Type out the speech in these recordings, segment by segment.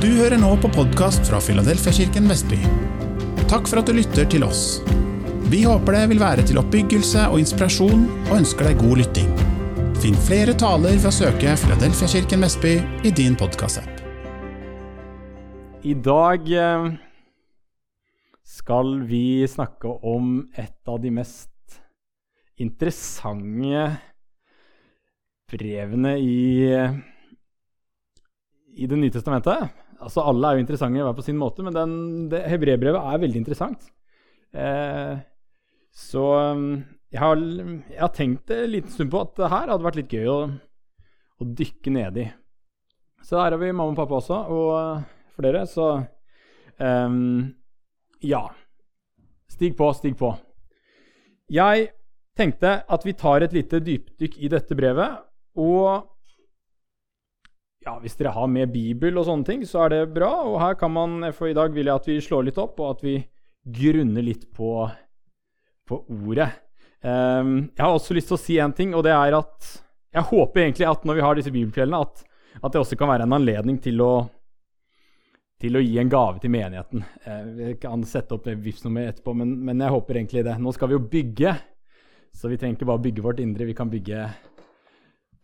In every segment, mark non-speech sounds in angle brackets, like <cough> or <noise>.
Du hører nå på podkast fra Filadelfiakirken Vestby. Takk for at du lytter til oss. Vi håper det vil være til oppbyggelse og inspirasjon, og ønsker deg god lytting. Finn flere taler ved å søke Filadelfiakirken Vestby i din podkastapp. I dag eh, skal vi snakke om et av de mest interessante brevene i, i Det nye testamentet. Altså, alle er jo interessante hver på sin måte, men den, det hebreerbrevet er veldig interessant. Eh, så jeg har, jeg har, tenkt en liten stund på at det her hadde vært litt gøy å, å dykke ned i. Så her har vi mamma og pappa også, og for dere, så um, Ja. Stig på, stig på. Jeg tenkte at vi tar et lite dypdykk i dette brevet, og ja, hvis dere har med Bibel og sånne ting, så er det bra. Og her kan man, for i dag vil jeg at vi slår litt opp, og at vi grunner litt på, på ordet. Um, jeg har også lyst til å si en ting, og det er at jeg håper egentlig at når vi har disse bibelkveldene, at, at det også kan være en anledning til å, til å gi en gave til menigheten. Vi kan sette opp det Vipps-nummeret etterpå, men, men, jeg håper egentlig det. Nå skal vi jo bygge, så vi trenger ikke bare bygge vårt indre, vi kan bygge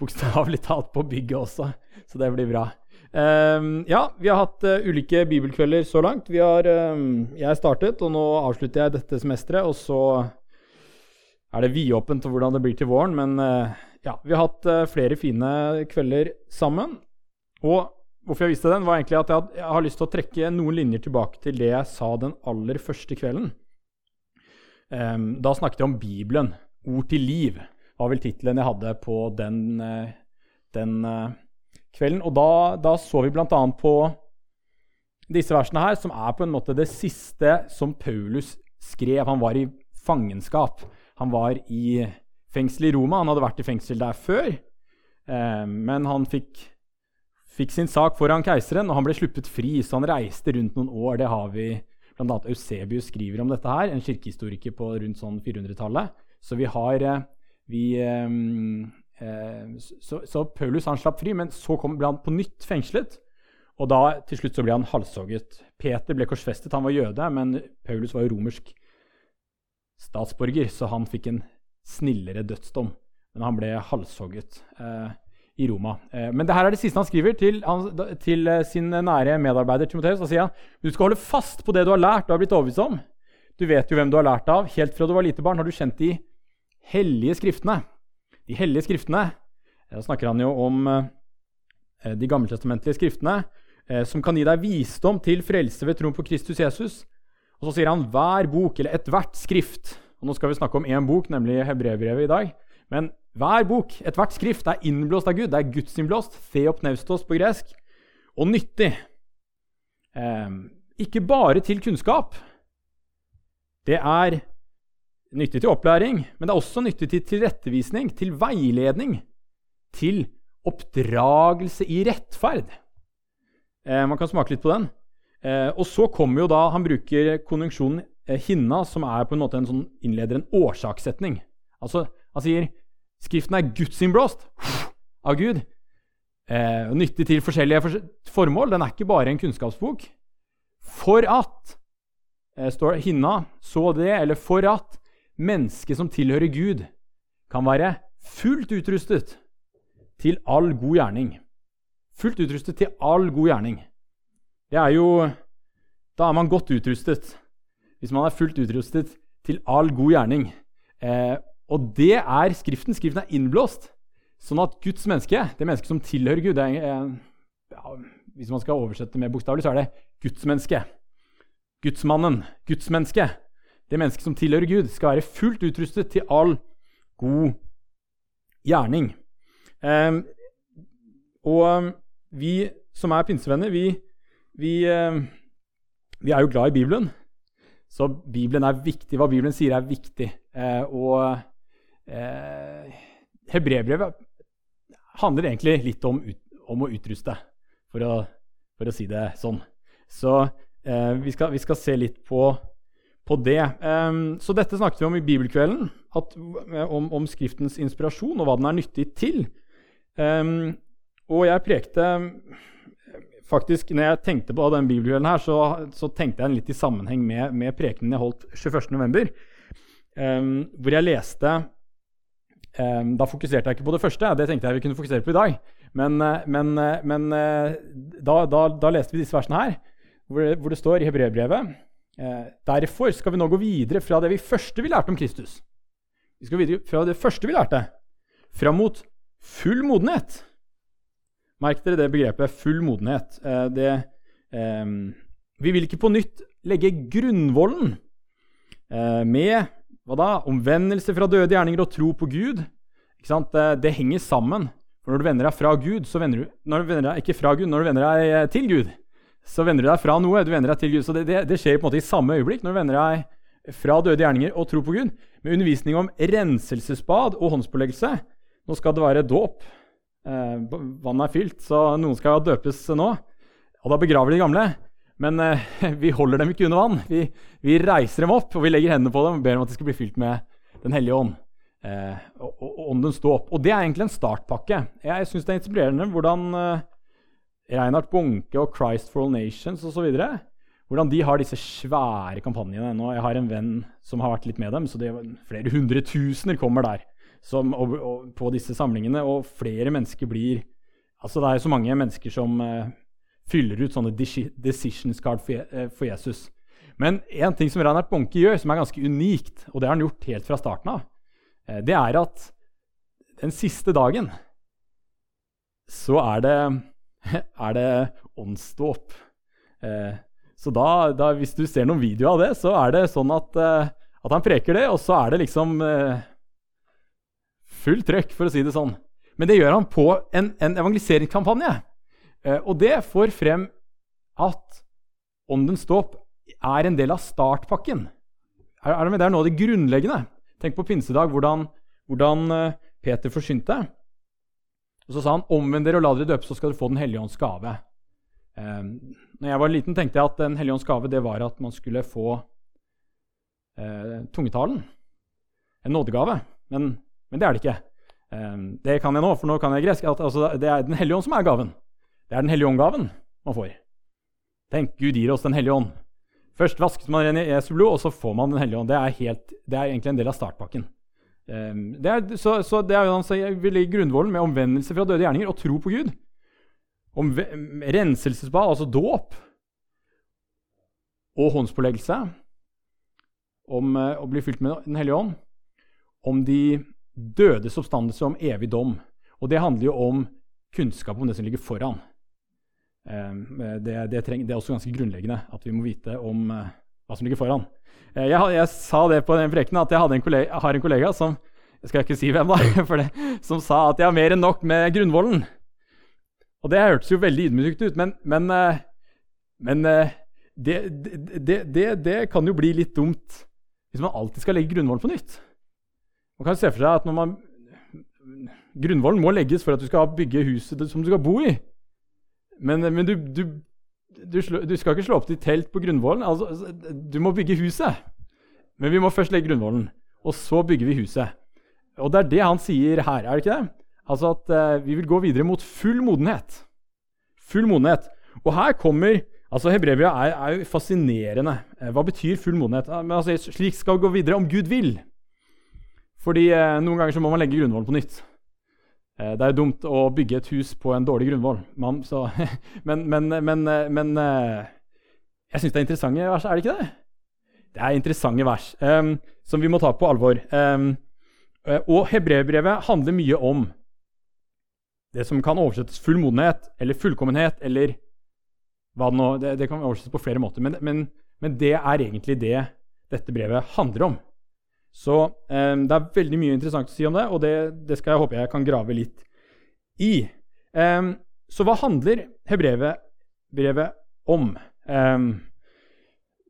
bokstavelig talt på bygget også, så det blir bra. Um, ja, vi har hatt uh, ulike bibelkvelder så langt. Vi har, um, jeg startet, og nå avslutter jeg dette semesteret. Og så er det vidåpent hvordan det blir til våren. Men uh, ja, vi har hatt uh, flere fine kvelder sammen. Og hvorfor jeg visste den, var egentlig at jeg, had, jeg har lyst til å trekke noen linjer tilbake til det jeg sa den aller første kvelden. Um, da snakket jeg om Bibelen. Ord til liv var vel tittelen jeg hadde på den, eh, den eh, kvelden. Og da, da så vi bl.a. på disse versene her, som er på en måte det siste som Paulus skrev. Han var i fangenskap. Han var i fengsel i Roma. Han hadde vært i fengsel der før, eh, men han fikk, fikk, sin sak foran keiseren, og han ble sluppet fri, så han reiste rundt noen år. Det har vi bl.a. Eusebius skriver om dette her, en kirkehistoriker på rundt sånn 400-tallet. Så vi har vi, ehm, eh, så, så, Paulus han slapp fri, men så kom, ble han på nytt fengslet. Og da til slutt så ble han halshogget. Peter ble korsfestet, han var jøde, men Paulus var jo romersk statsborger, så han fikk en snillere dødsdom. Men han ble halshogget eh, i Roma. Eh, men det her er det siste han skriver til, han, til eh, sin nære medarbeider Timoteus. Da sier han du skal holde fast på det du har lært og har blitt overbevist om. Du vet jo hvem du har lært av. Helt fra du var lite barn, har du kjent de hellige skriftene. De hellige skriftene Da snakker han jo om eh, de gammeltestamentlige skriftene, eh, som kan gi deg visdom til frelse ved troen på Kristus Jesus. Og så sier han hver bok, eller ethvert skrift. Og nå skal vi snakke om én bok, nemlig Hebrevbrevet i dag. Men hver bok, ethvert skrift, er innblåst av Gud. Det er gudsinnblåst, theopneustos på gresk, og nyttig. Eh, ikke bare til kunnskap. Det er nyttig til opplæring, men det er også nyttig til tilrettevisning, til veiledning, til oppdragelse i rettferd. Eh, man kan smake litt på den. Eh, og så kommer jo da Han bruker konjunksjonen eh, 'hinna', som er på en måte en sånn innleder en årsakssetning. Altså, Han sier Skriften er gudsinnblåst av Gud. Eh, nyttig til forskjellige formål. Den er ikke bare en kunnskapsbok. For at eh, står hinna, så det, eller for at mennesket som tilhører Gud, kan være fullt utrustet til all god gjerning. Fullt utrustet til all god gjerning. Det er jo Da er man godt utrustet. Hvis man er fullt utrustet til all god gjerning. Eh, og det er Skriften. Skriften er innblåst. Sånn at Guds menneske, det mennesket som tilhører Gud er, ja, Hvis man skal oversette det mer bokstavelig, så er det Guds menneske. Gudsmannen. Gudsmennesket det mennesket som tilhører Gud, skal være fullt utrustet til all god gjerning. Eh, og vi som er pinsevenner, vi, vi, eh, vi, er jo glad i Bibelen. Så Bibelen er viktig. Hva Bibelen sier, er viktig. Eh, og uh, Hebrebrevet handler egentlig litt om, ut, om å utruste, for å, for å, si det sånn. Så vi skal, vi, skal, se litt på på det. Um, så dette snakket vi om i bibelkvelden, at, eh, om, om, Skriftens inspirasjon og hva den er nyttig til. Um, og jeg prekte faktisk, når jeg tenkte på den bibelkvelden her, så, så, tenkte jeg litt i sammenheng med, med prekenen jeg holdt 21.11., um, hvor jeg leste um, Da fokuserte jeg ikke på det første, det tenkte jeg vi kunne fokusere på i dag. Men, eh, men, eh, men da, da, da, leste vi disse versene her, hvor det, hvor det står i Hebreerbrevet Derfor skal vi nå gå videre fra det vi første vi lærte om Kristus. Vi skal videre fra det første vi lærte, fram mot full modenhet. Merk dere det begrepet 'full modenhet'. Eh, det, eh, vi vil ikke på nytt legge grunnvollen eh, med hva da? omvendelse fra døde gjerninger og tro på Gud. Det, det, henger sammen. For når du vender deg fra Gud, så vender du, når du vender deg ikke fra Gud, når du vender deg eh, til Gud, så vender du deg fra noe. Du vender deg til Gud. Så det, det, det skjer på en måte i samme øyeblikk når du vender deg fra døde gjerninger og tro på Gud. Med undervisning om renselsesbad og håndspåleggelse. Nå skal det være dåp. Eh, vannet er fylt, så noen skal døpes nå. Og da begraver de gamle. Men eh, <laughs> vi holder dem ikke under vann. Vi, vi, reiser dem opp og vi legger hendene på dem og ber om at de skal bli fylt med Den hellige ånd. Eh, og, og, åndens dåp. Og det er egentlig en startpakke. Jeg syns det er inspirerende hvordan eh, Reinhard Bunke og Christ for All Nations osv. Hvordan de har disse svære kampanjene. Nå, jeg har en venn som har vært litt med dem, så det er flere hundre tusener kommer der som, og, og, på disse samlingene. Og flere mennesker blir Altså, det er så mange mennesker som uh, fyller ut sånne decisions card for, uh, for Jesus. Men en ting som Reinhard Bonke gjør, som er ganske unikt, og det har han gjort helt fra starten av, uh, det er at den siste dagen så er det, <laughs> er det åndsdåp. så da, da, hvis du ser noen videoer av det, så er det sånn at, at han preker det, og så er det liksom Fullt trøkk, for å si det sånn. Men det gjør han på en, en evangeliseringskampanje. Eh, og det får frem at åndens dåp er en del av startpakken. Er, er det, det er noe av det grunnleggende. Tenk på pinsedag, hvordan, hvordan uh, Peter forsynte. Og Så sa han omvend dere og la dere døpe, så skal dere få Den hellige ånds gave. Eh, når jeg var liten, tenkte jeg at Den hellige ånds gave det var at man skulle få eh, tungetalen. En nådegave. Men men det er det ikke. Eh, det kan jeg nå, for nå kan jeg gresk. At, altså, det er Den hellige ånd som er gaven. Det er Den hellige ånd-gaven man får. Tenk, Gud gir oss Den hellige ånd. Først vaskes man ren i Jesu blod, og så får man Den hellige ånd. Det er, helt, det er egentlig en del av startpakken. Um, det er, så, så, det er jo altså, legger grunnvollen med omvendelse fra døde gjerninger og tro på Gud. Om renselsesbad, altså dåp, og håndspåleggelse. Om uh, å bli fylt med Den hellige ånd. Om de dødes oppstandelse om evig dom. Og det handler jo om kunnskap om det som ligger foran. Ehm, det, det, treng, det er også ganske grunnleggende at vi må vite om uh, hva som ligger foran. Uh, jeg, jeg, sa det på den prekenen at jeg en kollega, har en kollega som jeg skal ikke si hvem da, <laughs> det, som sa at jeg har mer enn nok med grunnvollen. Og det hørtes jo veldig ydmykt ut, men, men, uh, men det, det, det, kan jo bli litt dumt hvis man alltid skal legge grunnvollen på nytt. Man kan se for seg at når man, grunnvollen må legges for at du skal bygge huset som du skal bo i. Men, men du, du, du, du, skal ikke slå opp ditt telt på grunnvollen. Altså, du må bygge huset. Men vi må først legge grunnvollen, og så bygger vi huset. Og det er det han sier her, er det ikke det? Altså at uh, vi vil gå videre mot full modenhet. Full modenhet. Og her kommer altså Hebrevia er, er jo fascinerende. Eh, hva betyr full modenhet? Men altså, slik skal vi gå videre om Gud vil. Fordi eh, noen ganger så må man legge grunnvollen på nytt. Eh, det er dumt å bygge et hus på en dårlig grunnvoll. Man, så, <laughs> men, men, men, eh, men eh, jeg syns det er interessante vers, er det ikke det? Det er interessante vers um, som vi må ta på alvor. Um, og hebreerbrevet handler mye om det som kan oversettes full modenhet eller fullkommenhet eller hva det nå Det, det kan oversettes på flere måter, men, men det er egentlig det dette brevet handler om. Så um, det er veldig mye interessant å si om det, og det, det skal jeg håpe jeg kan grave litt i. Um, så hva handler hebrevet om? Um,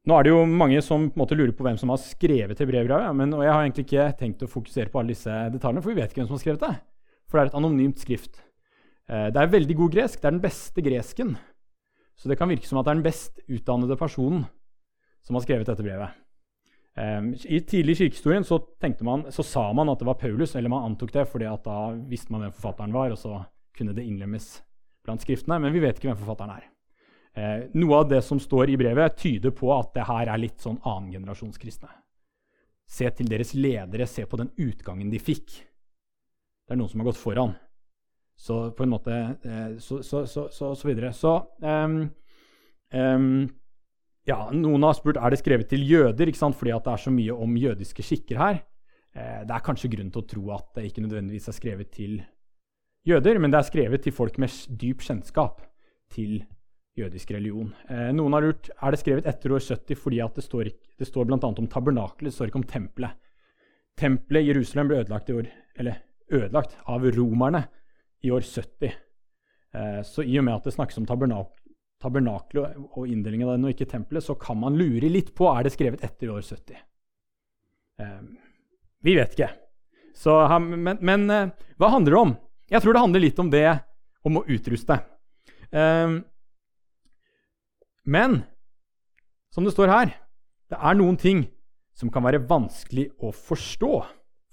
nå er det jo mange som på en måte lurer på hvem som har skrevet hebreerbrevet. Og jeg har egentlig ikke tenkt å fokusere på alle disse detaljene, for vi vet ikke hvem som har skrevet det. For det er et anonymt skrift. Uh, det er veldig god gresk. Det er den beste gresken. Så det kan virke som at det er den best utdannede personen som har skrevet dette brevet. Um, I tidlig kirkehistorien så, man, så, sa man at det var Paulus, eller man antok det, fordi at da visste man hvem forfatteren var, og så kunne det innlemmes blant skriftene. Men vi vet ikke hvem forfatteren er. Eh, noe av det som står i brevet, tyder på at det her er litt sånn annengenerasjonskristne. Se til deres ledere, se på den utgangen de fikk. Det er noen som har gått foran. Så på en måte eh, så, så, så videre. Så um, um, ja, Noen har spurt er det skrevet til jøder, ikke sant? fordi det er så mye om jødiske skikker her. Eh, det er kanskje grunn til å tro at det ikke nødvendigvis er skrevet til jøder, men det er skrevet til folk med dyp kjennskap til jødisk religion. Eh, noen har lurt er det skrevet etter år 70 fordi det står, det står bl.a. om tabernakelet, det står ikke om tempelet. Tempelet i Jerusalem ble ødelagt, år, ødelagt, av romerne i år 70. Eh, så i og med at det snakkes om tabernak tabernakelet og inndelingen av den, og ikke tempelet, så kan man lure litt på er det skrevet etter år 70. Eh, vi vet ikke. Så, men, men hva handler det om? Jeg tror det handler litt om det om å utruste. Eh, men som det står her, det er noen ting som kan være vanskelig å forstå.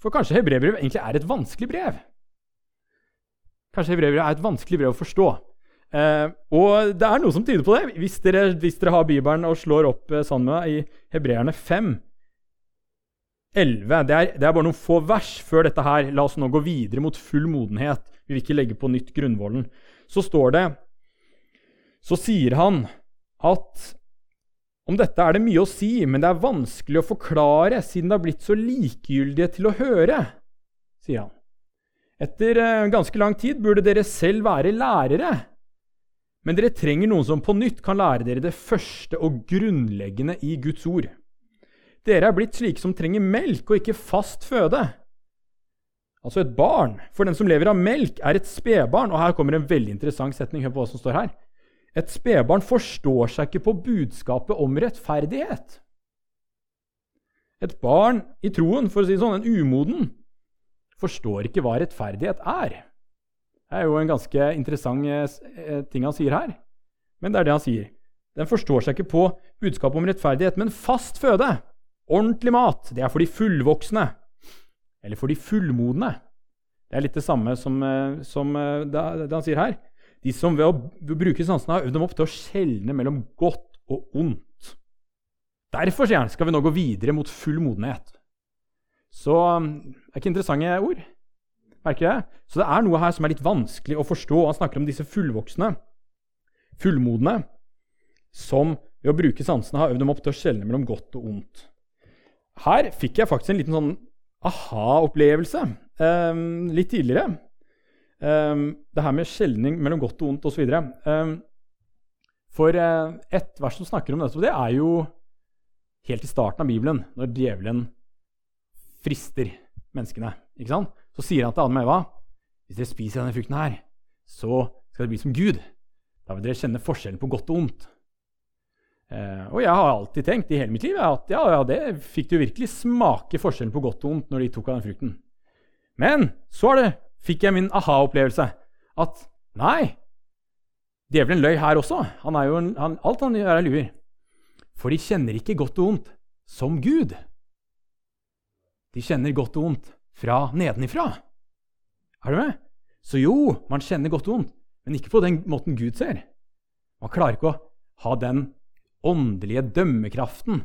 For kanskje hebreerbrevet egentlig er et vanskelig brev. Kanskje hebreerbrevet er et vanskelig brev å forstå. Eh, og det er noe som tyder på det. Hvis dere, hvis dere har Bibelen og slår opp eh, med i Hebreerne 5, 11 det er, det er, bare noen få vers før dette her. La oss nå gå videre mot full modenhet. Vi vil ikke legge på nytt grunnvollen. Så står det Så sier han at om dette er det mye å si, men det er vanskelig å forklare siden det har blitt så likegyldige til å høre, sier han. Etter eh, ganske lang tid burde dere selv være lærere. Men dere trenger noen som på nytt kan lære dere det første og grunnleggende i Guds ord. Dere er blitt slike som trenger melk og ikke fast føde. Altså et barn. For den som lever av melk, er et spedbarn. Og her kommer en veldig interessant setning. Hør på hva som står her. Et spedbarn forstår seg ikke på budskapet om rettferdighet. Et barn i troen, for å si det sånn, en umoden, forstår ikke hva rettferdighet er. Det er jo en ganske interessant eh, ting han sier her, men det er det han sier. Den forstår seg ikke på budskapet om rettferdighet, men fast føde, ordentlig mat, det er for de fullvoksne, eller for de fullmodne. Det er litt det samme som, eh, som eh, det, det han sier her. De som ved å bruke sansene har øvd dem opp til å skjelne mellom godt og ondt. Derfor sier han, skal vi nå gå videre mot full modenhet. Så det er ikke interessante ord. Merker jeg? Så det er noe her som er litt vanskelig å forstå. Han snakker om disse fullvoksne, fullmodne, som ved å bruke sansene har øvd dem opp til å skjelne mellom godt og ondt. Her fikk jeg faktisk en liten sånn aha-opplevelse um, litt tidligere. Um, det her med skjelning mellom godt og ondt osv. Um, for uh, ett vers som snakker om dette, det er jo helt i starten av Bibelen, når djevelen frister menneskene. ikke sant? Så sier han til Adam og Eva hvis dere spiser denne frukten her, så skal dere bli som Gud. Da vil dere kjenne forskjellen på godt og ondt. Eh, og jeg har alltid tenkt i hele mitt liv at ja, ja, det fikk du virkelig smake forskjellen på godt og ondt når de tok av den frukten. Men så det fikk jeg min aha-opplevelse. At nei, djevelen løy her også. Han er jo en, han, alt han gjør, er luer. For de kjenner ikke godt og ondt som Gud. De kjenner godt og vondt fra nedenifra. Er du med? Så jo, man kjenner godt og vondt, men ikke på den måten Gud ser. Man klarer ikke å ha den åndelige dømmekraften,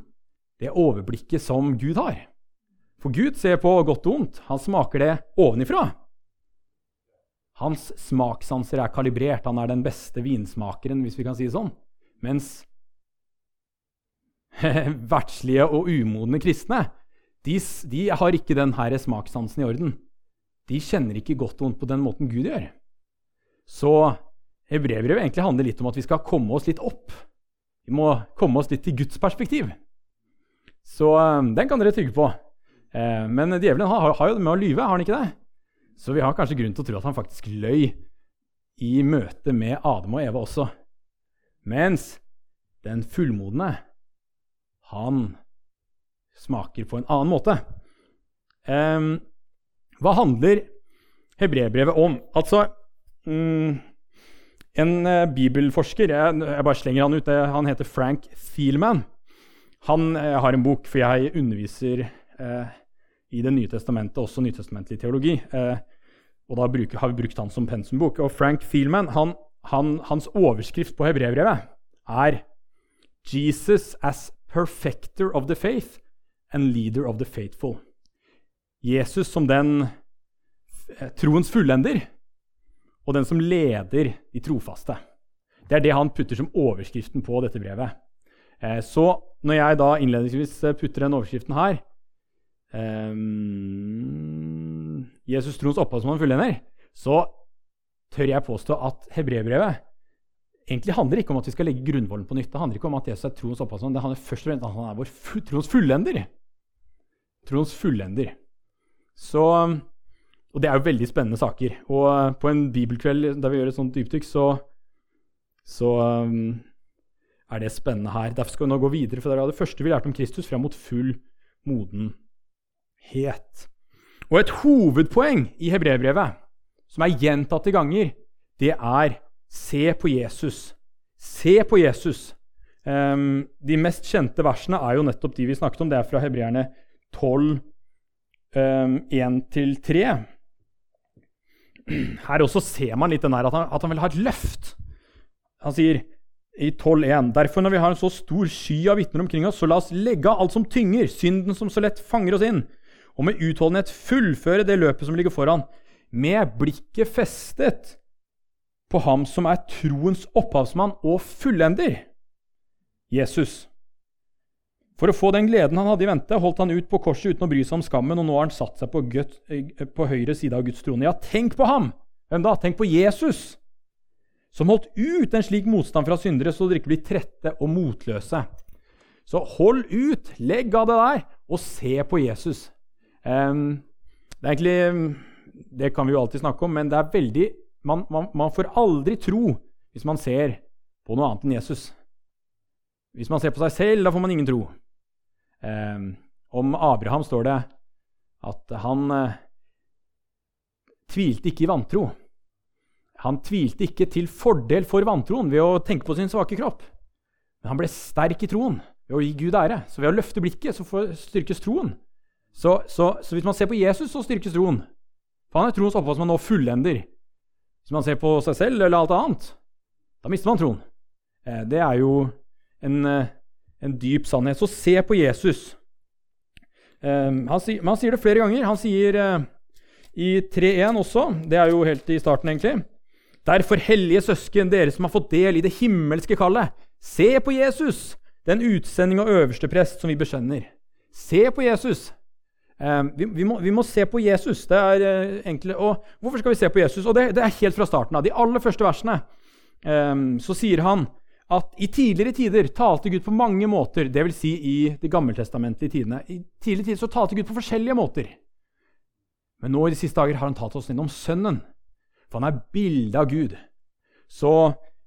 det overblikket som Gud har. For Gud ser på godt og vondt. Han smaker det ovenifra. Hans smakssanser er kalibrert. Han er den beste vinsmakeren, hvis vi kan si det sånn. Mens <laughs> verdslige og umodne kristne de, de har ikke denne smakssansen i orden. De kjenner ikke godt og vondt på den måten Gud gjør. Så Hebrevbrevet egentlig handler litt om at vi skal komme oss litt opp. Vi må komme oss litt til Guds perspektiv. Så eh, den kan dere tygge på. Eh, men djevelen har, har jo det med å lyve, har han ikke det? Så vi har kanskje grunn til å tro at han faktisk løy i møte med Adam og Eva også. Mens den fullmodne, han smaker på en annen måte. Um, hva handler hebreerbrevet om? Altså um, En uh, bibelforsker jeg, jeg, bare slenger han ut, han heter Frank Thielman. Han uh, har en bok, for jeg underviser uh, i Det nye testamentet, også nytestamentlig teologi. Eh, og da bruker, har vi brukt han som pensumbok. Og Frank Thielman, han, han, hans overskrift på hebreerbrevet er Jesus as perfecter of the faith and leader of the faithful. Jesus som den eh, troens fullender og den som leder de trofaste. Det er det han putter som overskriften på dette brevet. Eh, så når jeg da innledningsvis eh, putter den overskriften her um, Jesus troens opphavsmann fullender, så tør jeg påstå at hebreerbrevet egentlig handler ikke om at vi skal legge grunnvollen på nytt. Det handler ikke om at Jesus er troens opphavsmann. Det handler først og fremst om at han er vår troens fullender. Troens fullender. Så, og det er jo veldig spennende saker. Og på en bibelkveld der vi gjør et sånt dypdykk, så, så um, er det spennende her. Derfor skal vi nå gå videre, er det første vi lærte om Kristus, fram mot full modenhet. Og et hovedpoeng i hebreerbrevet, som er gjentatte ganger, det er se på Jesus. Se på Jesus. Um, de mest kjente versene er jo nettopp de vi snakket om. Det er fra hebreerne 12, um, 1-3. Her også ser man litt den der at han, at han vil ha et løft. Han sier i 12.1.: Derfor, når vi har en så stor sky av vitner omkring oss, så la oss legge av alt som tynger, synden som så lett fanger oss inn, og med utholdenhet fullføre det løpet som ligger foran, med blikket festet på ham som er troens opphavsmann og fullender, Jesus. For å få den gleden han hadde i vente, holdt han ut på korset uten å bry seg om skammen, og nå har han satt seg på, Gud, på høyre side av Guds trone. Ja, tenk på ham! Hvem da? Tenk på Jesus! Som holdt ut en slik motstand fra syndere, så dere ikke blir trette og motløse. Så hold ut, legg av det der, og se på Jesus. Um, det er egentlig Det kan vi jo alltid snakke om, men det er veldig man, man, man, får aldri tro hvis man ser på noe annet enn Jesus. Hvis man ser på seg selv, da får man ingen tro. Eh, om Abraham står det at han eh, tvilte ikke i vantro. Han tvilte ikke til fordel for vantroen ved å tenke på sin svake kropp. Men han ble sterk i troen ved å gi Gud ære. Så ved å løfte blikket så styrkes troen. Så, så, så, hvis man ser på Jesus, så styrkes troen. For han er troens opphavsmann og fullender. Hvis man ser på seg selv eller alt annet, da mister man troen. Eh, det er jo en, eh, en dyp sannhet. Så se på Jesus. Eh, han, sier, han sier det flere ganger. Han sier i 3.1 også, det er jo helt i starten, egentlig Derfor, hellige søsken, dere som har fått del i det himmelske kallet, se på Jesus, den utsending og øverste prest som vi bekjenner. Se på Jesus. Um, vi, vi, må, vi, må, se på Jesus. Det er uh, enkle, Og hvorfor skal vi se på Jesus? Og det, det, er helt fra starten av. De aller første versene um, så sier han at i tidligere tider talte Gud på mange måter, dvs. Si i de gammeltestamentlige tidene. I tidligere tider så talte Gud på forskjellige måter. Men nå i de siste dager har han tatt oss innom Sønnen. For han er bildet av Gud. Så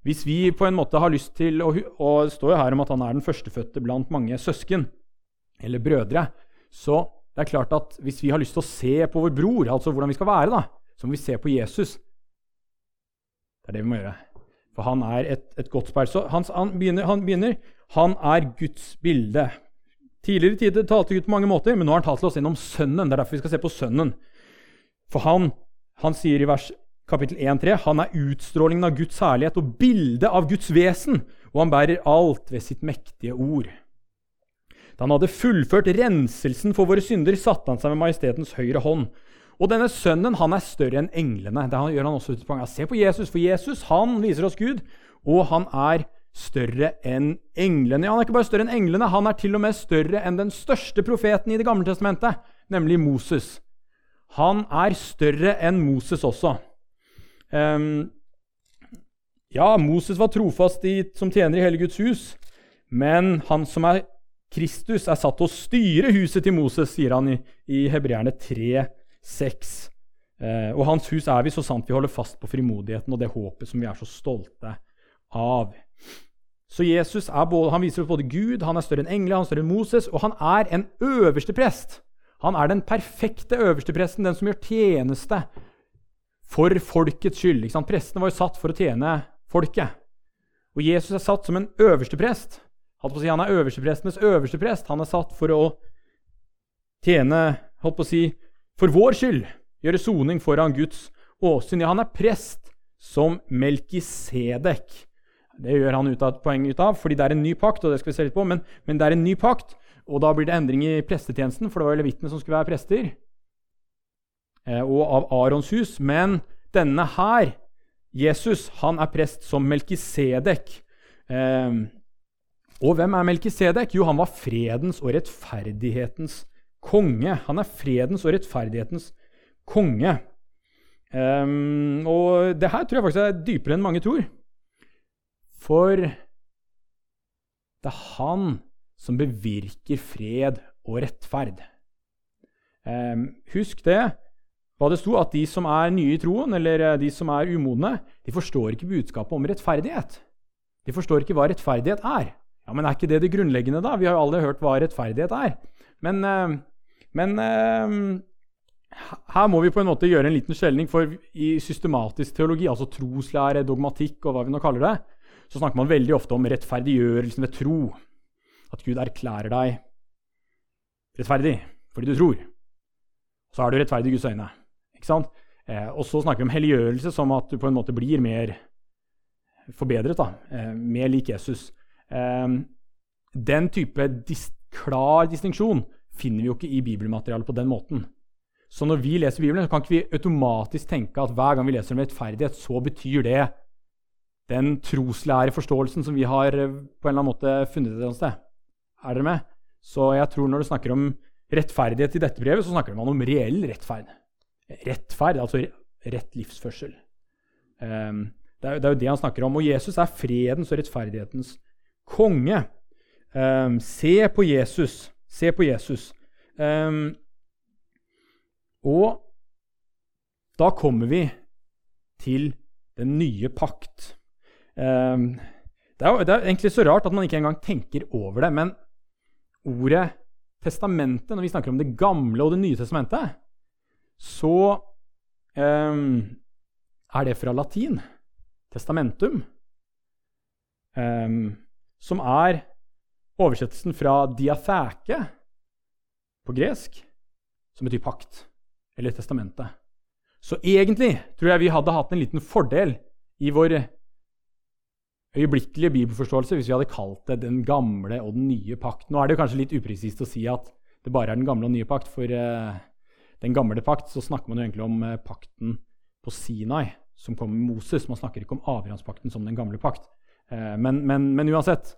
hvis vi på en måte har lyst til Og, og det står jo her om at han er den førstefødte blant mange søsken, eller brødre, så det er klart at Hvis vi har lyst til å se på vår bror, altså hvordan vi skal være, da, så må vi se på Jesus. Det er det vi må gjøre. For han er et, et godt speil. Så han, han, begynner, han, begynner, han er Guds bilde. Tidligere tider talte Gud på mange måter, men nå har han talt til oss gjennom Sønnen. Det er derfor vi skal se på Sønnen. For han, han sier i vers kapittel 1-3 han er utstrålingen av Guds herlighet og bildet av Guds vesen, og han bærer alt ved sitt mektige ord. Da han hadde fullført renselsen for våre synder, satte han seg med majestetens høyre hånd. Og denne sønnen han er større enn englene. Det gjør han også ut på Se på Jesus, for Jesus han viser oss Gud, og han er større enn englene. Ja, han er ikke bare større enn englene, han er til og med større enn den største profeten i Det gamle testamentet, nemlig Moses. Han er større enn Moses også. Um, ja, Moses var trofast i, som tjener i hele Guds hus, men han som er Kristus er satt til å styre huset til Moses, sier han i, i Hebreerne 3, 6. Eh, og hans hus er vi så sant vi holder fast på frimodigheten og det håpet som vi er så stolte av. Så Jesus både, han viser oss både Gud, han er større enn engler, han er større enn Moses, og han er en øverste prest. Han er den perfekte øverste presten, den som gjør tjeneste for folkets skyld. Prestene var jo satt for å tjene folket. Og Jesus er satt som en øverste prest. Si, Han er øversteprestenes øverste prest. Han er satt for å tjene holdt på å si, for vår skyld, gjøre soning foran Guds åsyn. Ja, han er prest som Melkisedek. Det gjør han ut av et poeng ut av, fordi det er en ny pakt. og det skal vi se litt på, men, men det er en ny pakt, og da blir det endring i prestetjenesten, for det var jo levitene som skulle være prester. Eh, og av Arons hus. Men denne her, Jesus, han er prest som Melkisedek. Eh, og hvem er Melkisedek? Jo, han var fredens og rettferdighetens konge. Han er fredens og rettferdighetens konge. Um, og det her tror jeg faktisk er dypere enn mange tror. For det er han som bevirker fred og rettferd. Um, husk det, hva det sto, at de som er nye i troen, eller eh, de som er umodne, de forstår ikke budskapet om rettferdighet. De forstår ikke hva rettferdighet er. Ja, Men er ikke det det grunnleggende, da? Vi har jo alle hørt hva rettferdighet er. Men, uh, men uh, her må vi på en måte gjøre en liten skjelning, for i systematisk teologi, altså troslære, dogmatikk og hva vi nå kaller det, så snakker man veldig ofte om rettferdiggjørelsen ved tro. At Gud erklærer deg rettferdig fordi du tror. Så er du rettferdig i Guds øyne. Ikke sant? Eh, og så snakker vi om helliggjørelse som at du på en måte blir mer forbedret, da, eh, mer lik Jesus. Eh, den type dis klar distinksjon finner vi jo ikke i bibelmaterialet på den måten. Så når vi leser Bibelen, så kan ikke vi automatisk tenke at hver gang vi leser om rettferdighet, så betyr det den troslæreforståelsen som vi har eh, på en eller annen måte funnet et sted. Er dere med? Så jeg tror når du snakker om rettferdighet i dette brevet, så snakker man om reell rettferd. Rettferd, altså rett livsførsel. Um, det, er, jo det han snakker om. Og Jesus er fredens og rettferdighetens konge. Um, se på Jesus. Se på Jesus. Um, og da kommer vi til den nye pakt. Um, det, er, det, er, egentlig så rart at man ikke engang tenker over det, men ordet testamentet, når vi snakker om Det gamle og Det nye testamentet, så um, er det fra latin. Testamentum. Um, som er oversettelsen fra diatheke på gresk, som betyr pakt eller testamentet. Så egentlig tror jeg vi hadde hatt en liten fordel i vår øyeblikkelige bibelforståelse hvis vi hadde kalt det den gamle og den nye pakt. Nå er det kanskje litt upresist å si at det bare er den gamle og den nye pakt, for uh, den gamle pakt så snakker man jo egentlig om uh, pakten på Sinai, som kom med Moses. Man snakker ikke om Abrahamspakten som den gamle pakt. Uh, men, men, men, uansett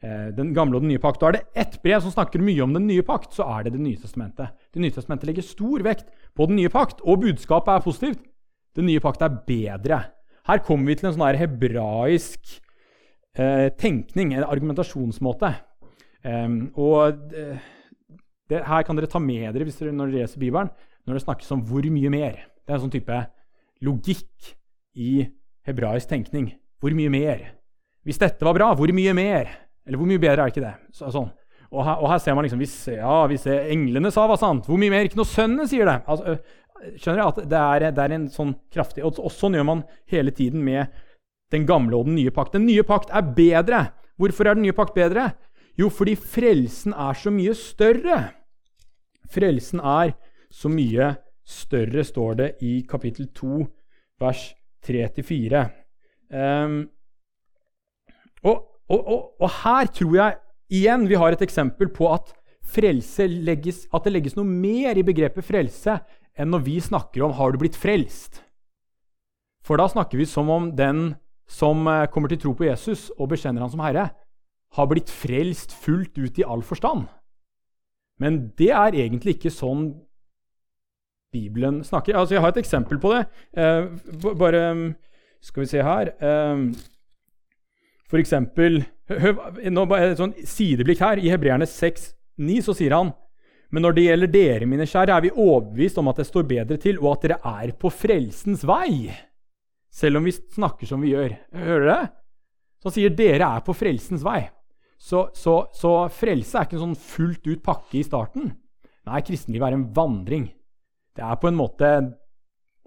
den gamle og den nye pakt. Og er det ett brev som snakker mye om den nye pakt, så er det Det nye testamentet. Det nye testamentet legger stor vekt på den nye pakt, og budskapet er positivt. Den nye pakt er bedre. Her kommer vi til en sånn her hebraisk eh, tenkning, en argumentasjonsmåte. Um, og det, det, her kan dere ta med dere dere, når dere leser Bibelen, når det snakkes om hvor mye mer. Det er en sånn type logikk i hebraisk tenkning. Hvor mye mer? Hvis dette var bra, hvor mye mer? Eller hvor mye bedre er det ikke det? Så, sånn. og, her, og, her, ser man liksom hvis, ja, hvis englene sa hva sant, hvor mye mer? Ikke når sønnene sier det. Altså, skjønner jeg at det er, det er, en sånn kraftig og, og sånn gjør man hele tiden med den gamle og den nye pakt. Den nye pakt er bedre. Hvorfor er den nye pakt bedre? Jo, fordi frelsen er så mye større. Frelsen er så mye større, står det i kapittel 2, vers 3-4. Um, og og, og, og, her tror jeg igjen vi har et eksempel på at, legges, at det legges noe mer i begrepet frelse enn når vi snakker om 'har du blitt frelst'? For da snakker vi som om den som eh, kommer til tro på Jesus og bekjenner han som Herre, har blitt frelst fullt ut i all forstand. Men det er egentlig ikke sånn Bibelen snakker. Altså, jeg har et eksempel på det. Eh, bare Skal vi se her eh, eksempel, nå bare et sånn sideblikk her. I Hebreerne 6,9 så sier han men når det gjelder dere, mine kjære, er vi overbevist om at det står bedre til, og at dere er på frelsens vei. Selv om vi snakker som vi gjør. Hører dere? Så han sier dere er på frelsens vei. Så, så, så frelse er ikke en sånn fullt ut pakke i starten. Nei, kristenlivet er en vandring. Det er på en måte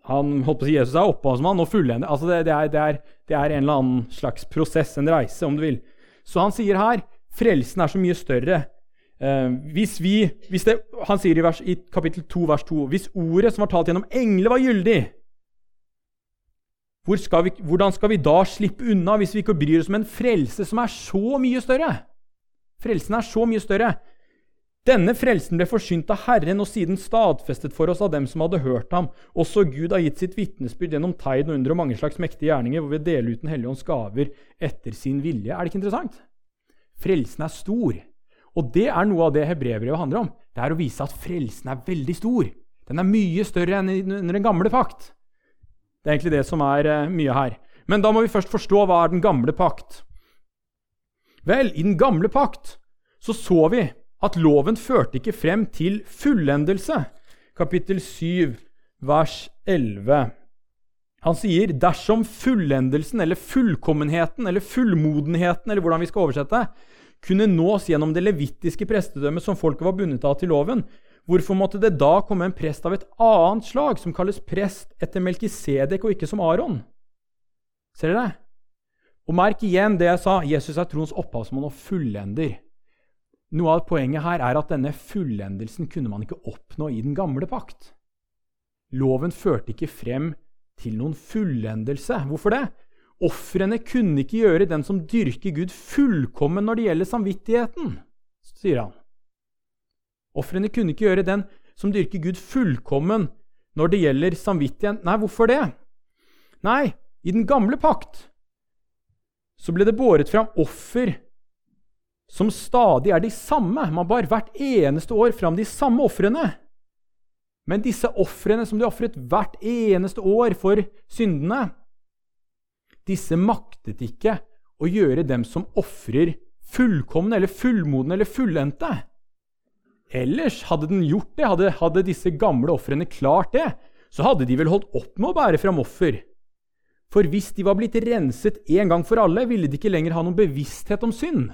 han holdt på å si Jesus er opphavsmann og fullender. Altså det, det, er, det, det, er, en eller annen slags prosess, en reise, om du vil. Så han sier her frelsen er så mye større. Eh, hvis vi, hvis han sier i, vers, i kapittel 2, vers 2 Hvis ordet som var talt gjennom engler, var gyldig hvor skal vi, hvordan skal vi da slippe unna hvis vi ikke bryr oss om en frelse som er så mye større? Frelsen er så mye større. Denne frelsen ble forsynt av Herren og siden stadfestet for oss av dem som hadde hørt ham. Også Gud har gitt sitt vitnesbyrd gjennom tegn og under og mange slags mektige gjerninger, hvor vi deler ut Den hellige ånds gaver etter sin vilje. Er det ikke interessant? Frelsen er stor. Og det er noe av det hebreerbrevet handler om. Det er å vise at frelsen er veldig stor. Den er mye større enn under den gamle pakt. Det er egentlig det som er uh, mye her. Men da må vi først forstå hva er den gamle pakt. Vel, i den gamle pakt så så vi at loven førte ikke frem til fullendelse. Kapittel 7, vers 11. Han sier dersom fullendelsen eller fullkommenheten eller fullmodenheten eller hvordan vi skal oversette, kunne nås gjennom det levittiske prestedømmet som folket var bundet av til loven, hvorfor måtte det da komme en prest av et annet slag, som kalles prest etter Melkisedek og ikke som Aron? Ser dere? Og merk igjen det jeg sa. Jesus er troens opphavsmann og fullender. Noe av poenget her er at denne fullendelsen kunne man ikke oppnå i den gamle pakt. Loven førte ikke frem til noen fullendelse. Hvorfor det? Ofrene kunne ikke gjøre den som dyrker Gud, fullkommen når det gjelder samvittigheten, sier han. Ofrene kunne ikke gjøre den som dyrker Gud, fullkommen når det gjelder samvittigheten. Nei, hvorfor det? Nei, i den gamle pakt så ble det båret fram offer som stadig er de samme. Man bar hvert eneste år fram de samme ofrene. Men disse ofrene som de ofret hvert eneste år for syndene, disse maktet ikke å gjøre dem som ofrer, fullkomne eller fullmodne eller fullendte. Ellers, hadde den gjort det, hadde, hadde disse gamle ofrene klart det, så hadde de vel holdt opp med å bære fram offer. For hvis de var blitt renset en gang for alle, ville de ikke lenger ha noen bevissthet om synd.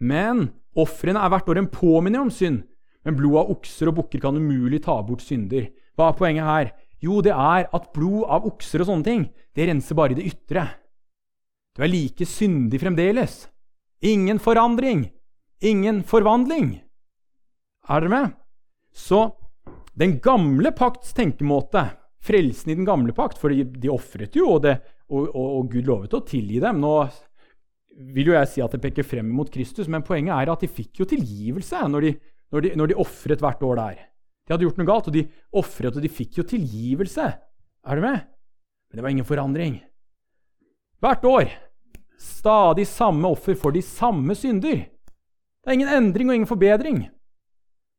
Men ofrene er hvert år en påminner om synd. Men blod av okser og bukker kan umulig ta bort synder. Hva er poenget her? Jo, det er at blod av okser og sånne ting, det renser bare i det ytre. Du er like syndig fremdeles. Ingen forandring. Ingen forvandling. Er dere med? Så den gamle pakts tenkemåte, frelsen i den gamle pakt For de, de ofret jo, og, det, og, og, og Gud lovet å tilgi dem. Nå vil jo jeg si at det peker frem mot Kristus, men poenget er at de fikk jo tilgivelse når de, når de, de ofret hvert år der. De hadde gjort noe galt, og de ofret, og de fikk jo tilgivelse. Er du med? Men det var ingen forandring. Hvert år stadig samme offer for de samme synder. Det er ingen endring og ingen forbedring.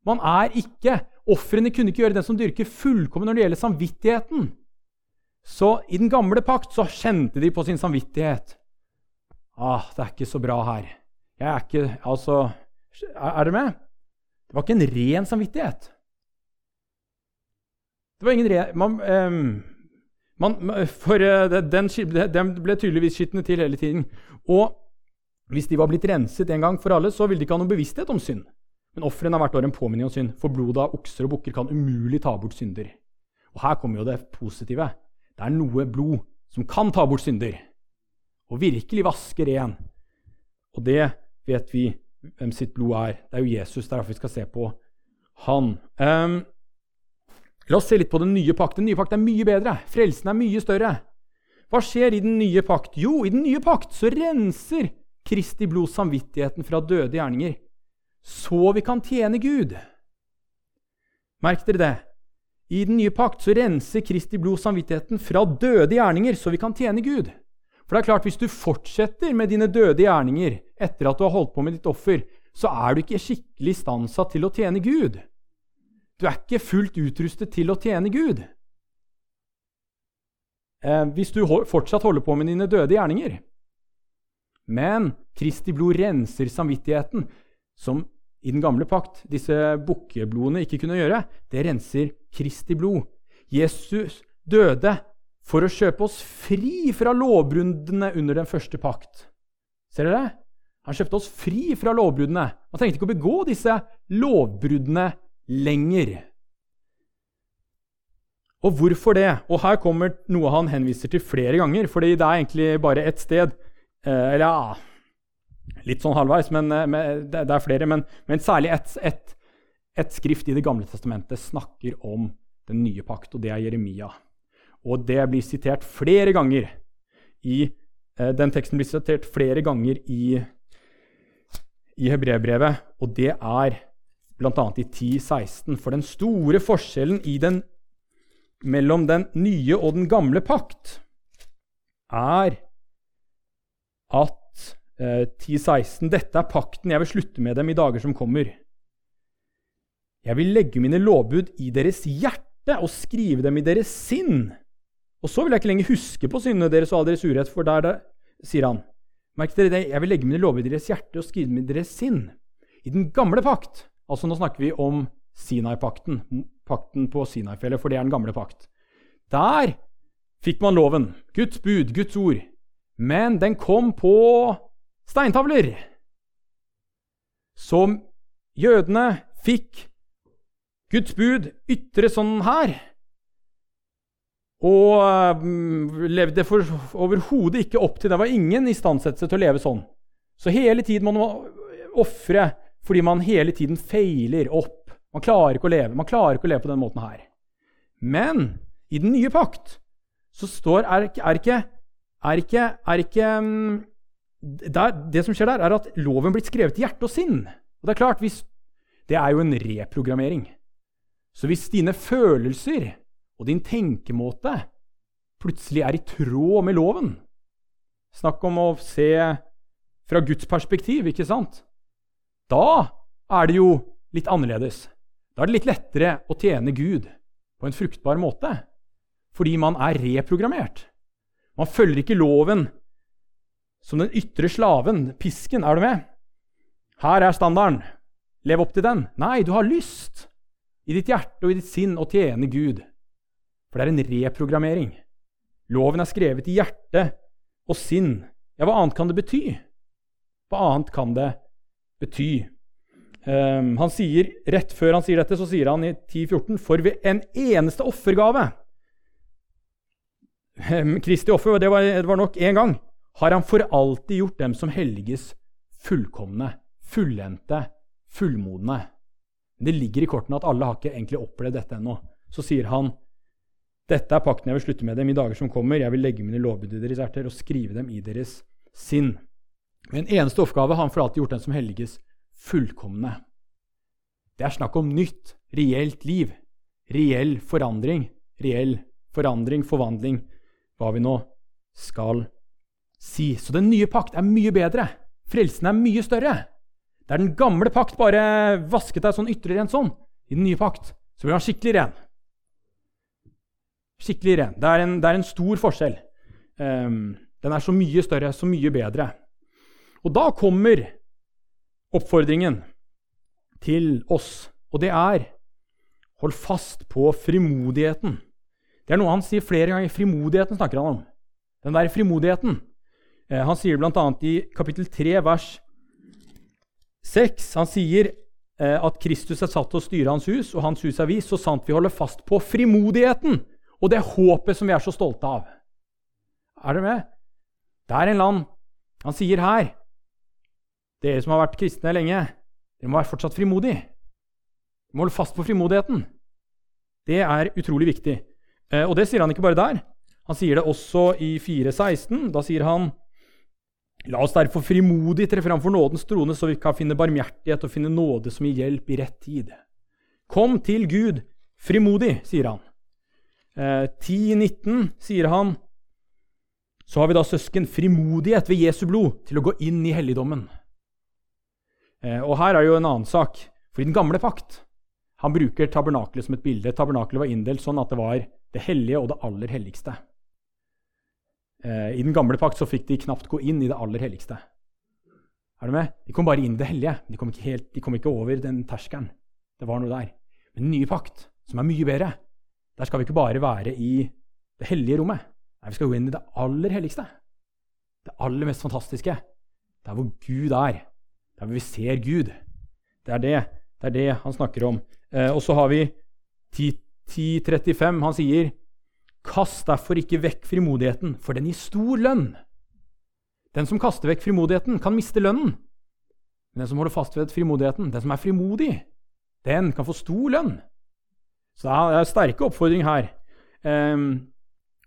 Man er ikke Ofrene kunne ikke gjøre den som dyrker, fullkommen når det gjelder samvittigheten. Så i den gamle pakt så kjente de på sin samvittighet. Ah, det er ikke så bra her. Jeg er ikke Altså Er dere med? Det var ikke en ren samvittighet. Det var ingen ren man, um, man, For uh, den, den, ble tydeligvis skitne til hele tiden. Og hvis de var blitt renset en gang for alle, så ville de ikke ha noen bevissthet om synd. Men ofrene har hvert år en påminning om synd, for blodet av okser og bukker kan umulig ta bort synder. Og her kommer jo det positive. Det er noe blod som kan ta bort synder og virkelig vaske ren. Og det vet vi hvem sitt blod er. Det er jo Jesus. Er derfor vi skal se på han. Um, la oss se litt på den nye pakt. Den nye pakt er mye bedre. Frelsen er mye større. Hva skjer i den nye pakt? Jo, i den nye pakt så renser Kristi blod samvittigheten fra døde gjerninger, så vi kan tjene Gud. Merk dere det. I den nye pakt så renser Kristi blod samvittigheten fra døde gjerninger, så vi kan tjene Gud. For det er klart, hvis du fortsetter med dine døde gjerninger etter at du har holdt på med ditt offer, så er du ikke skikkelig stansa til å tjene Gud. Du er ikke fullt utrustet til å tjene Gud. Eh, hvis du fortsatt holder på med dine døde gjerninger. Men Kristi blod renser samvittigheten, som i den gamle pakt disse bukkeblodene ikke kunne gjøre. Det renser Kristi blod. Jesus døde for å kjøpe oss fri fra lovbruddene under den første pakt. Ser dere? Han kjøpte oss fri fra lovbruddene. Han trengte ikke å begå disse lovbruddene lenger. Og hvorfor det? Og her kommer noe han henviser til flere ganger. fordi det er egentlig bare ett sted. Eh, eller ja Litt sånn halvveis, men eh, det er flere. Men, men særlig ett et, et skrift i Det gamle testamentet snakker om den nye pakt, og det er Jeremia. Og det blir sitert flere ganger i eh, Den teksten blir sitert flere ganger i, i hebreerbrevet, og det er bl.a. i 10.16. For den store forskjellen den, mellom den nye og den gamle pakt er at eh, 10.16.: Dette er pakten jeg vil slutte med dem i dager som kommer. Jeg vil legge mine lovbud i deres hjerte og skrive dem i deres sinn. Og så vil jeg ikke lenger huske på syndene deres og all deres urett, for der det, sier han. Merk dere det, jeg vil legge mine lover i deres hjerte og skrive dem i deres sinn. I den gamle pakt, altså nå snakker vi om Sinai-pakten, pakten på Sinai-fjellet, for det er den gamle pakt. Der fikk man loven, Guds bud, Guds ord. Men den kom på steintavler. Så jødene fikk Guds bud ytre sånn her. Og um, levde overhodet ikke opp til det. var ingen istandsettelse til å leve sånn. Så hele tiden må man ofre fordi man hele tiden feiler opp. Man klarer ikke å leve Man klarer ikke å leve på denne måten her. Men i den nye pakt så står er, er ikke, er ikke, er ikke um, der, Det som skjer der, er at loven blitt skrevet i hjerte og sinn. Og Det er klart, hvis, det er jo en reprogrammering. Så hvis dine følelser og din tenkemåte plutselig er i tråd med loven Snakk om å se fra Guds perspektiv, ikke sant? Da er det jo litt annerledes. Da er det litt lettere å tjene Gud på en fruktbar måte. Fordi man er reprogrammert. Man følger ikke loven som den ytre slaven, pisken. Er du med? Her er standarden. Lev opp til den. Nei, du har lyst i ditt hjerte og i ditt sinn å tjene Gud. For det er en reprogrammering. Loven er skrevet i hjerte og sinn. Ja, hva annet kan det bety? Hva annet kan det bety? Um, han sier, Rett før han sier dette, så sier han i 10.14.: For ved en eneste offergave um, Kristi offer, det var, det var nok én gang. Har han for alltid gjort dem som helliges, fullkomne, fullendte, fullmodne. Det ligger i kortene at alle har ikke egentlig opplevd dette ennå. Så sier han dette er pakten jeg vil slutte med dem i dager som kommer. Jeg vil legge mine lovbud i deres hjerter og skrive dem i deres sinn. Med en eneste oppgave har han for alltid gjort den som helliges, fullkomne. Det er snakk om nytt, reelt liv. Reell forandring. Reell forandring, forvandling, hva vi nå skal si. Så den nye pakt er mye bedre. Frelsen er mye større. Der den gamle pakt bare vasket deg sånn ytre rent sånn, i den nye pakt så blir han skikkelig ren. Skikkelig ren. Det er en, det er en stor forskjell. Um, den er så mye større, så mye bedre. Og da kommer oppfordringen til oss, og det er Hold fast på frimodigheten. Det er noe han sier flere ganger. Frimodigheten snakker han om. Den der frimodigheten. Eh, han sier bl.a. i kapittel 3, vers 6. Han sier eh, at Kristus er satt til å styre hans hus, og hans hus er vi, så sant vi holder fast på frimodigheten og det håpet som vi er så stolte av. Er dere med? Det er en land Han sier her Dere som har vært kristne lenge, dere må være fortsatt frimodige. Dere må holde fast på frimodigheten. Det er utrolig viktig. Eh, og det sier han ikke bare der. Han sier det også i 4.16. Da sier han La oss derfor frimodig tre fram for nådens trone, så vi kan finne barmhjertighet og finne nåde som gir hjelp i rett tid. Kom til Gud frimodig, sier han. Eh, 10.19 sier han så har vi da søsken frimodighet ved Jesu blod til å gå inn i helligdommen. Eh, og her er jo en annen sak. For i den gamle pakt han bruker tabernakelet som et bilde. Tabernakelet var inndelt sånn at det var det hellige og det aller helligste. Eh, I den gamle pakt så fikk de knapt gå inn i det aller helligste. Er du med? De kom bare inn i det hellige. De kom ikke, helt, de kom ikke over den terskelen. Det var noe der. Men den nye pakt, som er mye bedre, der skal vi ikke bare være i det hellige rommet. Nei, Vi skal gå inn i det aller helligste. Det aller mest fantastiske. Der hvor Gud er. Der hvor vi ser Gud. Det er det, det, er det han snakker om. Eh, og så har vi 10.35. Han sier Kast derfor ikke vekk frimodigheten, for den gir stor lønn. Den som kaster vekk frimodigheten, kan miste lønnen. Men den som holder fast ved frimodigheten, den som er frimodig, den kan få stor lønn. Så det er sterke oppfordring her. Um,